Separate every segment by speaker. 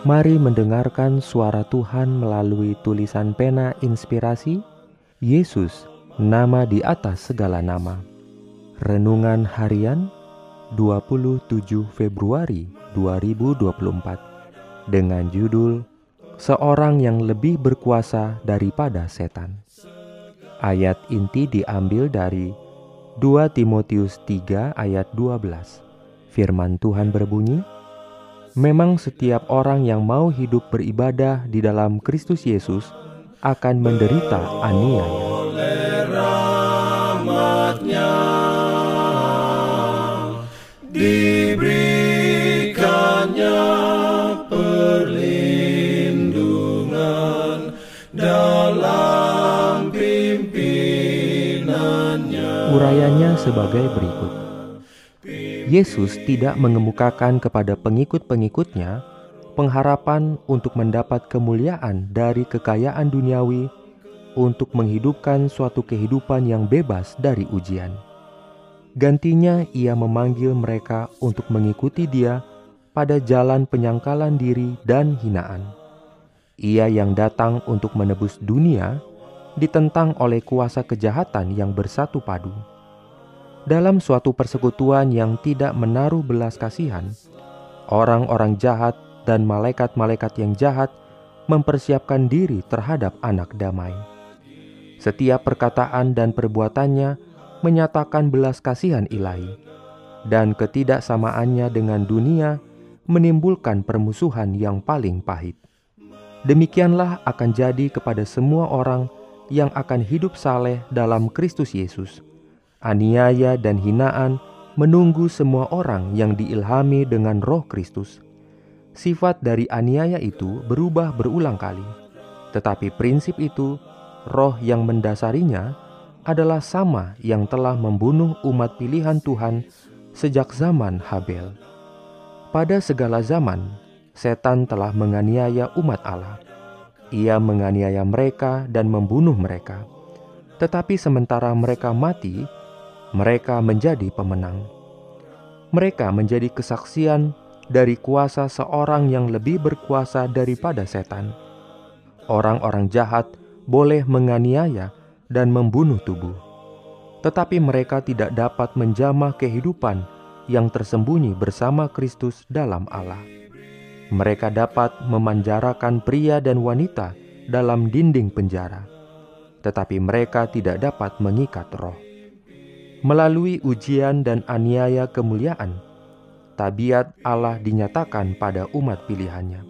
Speaker 1: Mari mendengarkan suara Tuhan melalui tulisan pena inspirasi Yesus, nama di atas segala nama. Renungan harian 27 Februari 2024 dengan judul Seorang yang lebih berkuasa daripada setan. Ayat inti diambil dari 2 Timotius 3 ayat 12. Firman Tuhan berbunyi, Memang setiap orang yang mau hidup beribadah di dalam Kristus Yesus akan menderita aniaya.
Speaker 2: diberikannya perlindungan dalam pimpinannya.
Speaker 1: Urayanya sebagai berikut. Yesus tidak mengemukakan kepada pengikut-pengikutnya pengharapan untuk mendapat kemuliaan dari kekayaan duniawi untuk menghidupkan suatu kehidupan yang bebas dari ujian. Gantinya ia memanggil mereka untuk mengikuti dia pada jalan penyangkalan diri dan hinaan. Ia yang datang untuk menebus dunia ditentang oleh kuasa kejahatan yang bersatu padu. Dalam suatu persekutuan yang tidak menaruh belas kasihan, orang-orang jahat dan malaikat-malaikat yang jahat mempersiapkan diri terhadap anak damai. Setiap perkataan dan perbuatannya menyatakan belas kasihan ilahi, dan ketidaksamaannya dengan dunia menimbulkan permusuhan yang paling pahit. Demikianlah akan jadi kepada semua orang yang akan hidup saleh dalam Kristus Yesus aniaya dan hinaan menunggu semua orang yang diilhami dengan Roh Kristus. Sifat dari aniaya itu berubah berulang kali, tetapi prinsip itu, roh yang mendasarinya, adalah sama yang telah membunuh umat pilihan Tuhan sejak zaman Habel. Pada segala zaman, setan telah menganiaya umat Allah. Ia menganiaya mereka dan membunuh mereka. Tetapi sementara mereka mati, mereka menjadi pemenang. Mereka menjadi kesaksian dari kuasa seorang yang lebih berkuasa daripada setan. Orang-orang jahat boleh menganiaya dan membunuh tubuh, tetapi mereka tidak dapat menjamah kehidupan yang tersembunyi bersama Kristus dalam Allah. Mereka dapat memanjarakan pria dan wanita dalam dinding penjara, tetapi mereka tidak dapat mengikat roh melalui ujian dan aniaya kemuliaan, tabiat Allah dinyatakan pada umat pilihannya.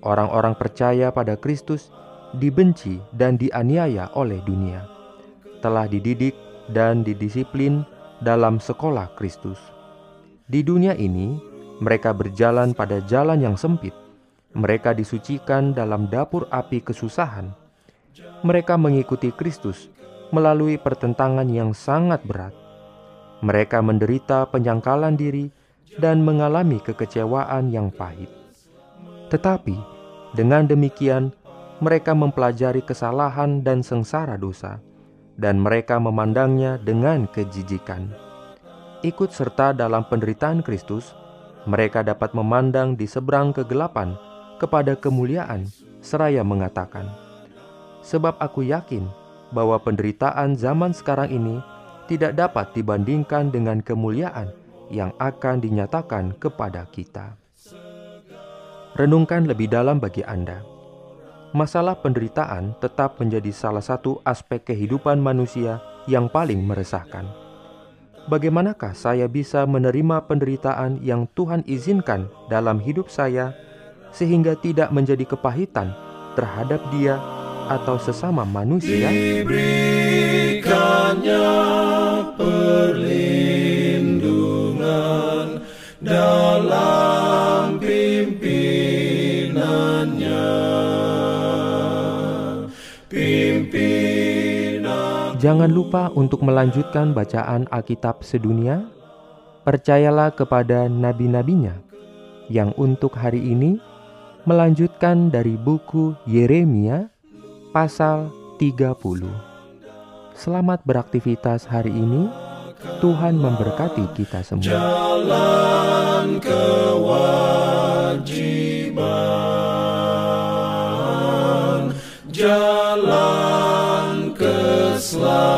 Speaker 1: Orang-orang percaya pada Kristus dibenci dan dianiaya oleh dunia, telah dididik dan didisiplin dalam sekolah Kristus. Di dunia ini, mereka berjalan pada jalan yang sempit. Mereka disucikan dalam dapur api kesusahan. Mereka mengikuti Kristus melalui pertentangan yang sangat berat. Mereka menderita penyangkalan diri dan mengalami kekecewaan yang pahit. Tetapi dengan demikian, mereka mempelajari kesalahan dan sengsara dosa, dan mereka memandangnya dengan kejijikan. Ikut serta dalam penderitaan Kristus, mereka dapat memandang di seberang kegelapan kepada kemuliaan, seraya mengatakan, "Sebab aku yakin bahwa penderitaan zaman sekarang ini tidak dapat dibandingkan dengan kemuliaan yang akan dinyatakan kepada kita. Renungkan lebih dalam bagi Anda. Masalah penderitaan tetap menjadi salah satu aspek kehidupan manusia yang paling meresahkan. Bagaimanakah saya bisa menerima penderitaan yang Tuhan izinkan dalam hidup saya sehingga tidak menjadi kepahitan terhadap Dia atau sesama manusia?
Speaker 2: Diberikannya perlindungan dalam pimpinannya. Pinannya Pimpin
Speaker 1: Jangan lupa untuk melanjutkan bacaan Alkitab sedunia. Percayalah kepada nabi-nabinya yang untuk hari ini melanjutkan dari buku Yeremia pasal 30. Selamat beraktivitas hari ini. Tuhan memberkati kita semua.
Speaker 2: Jalan kewajiban, jalan keselamatan.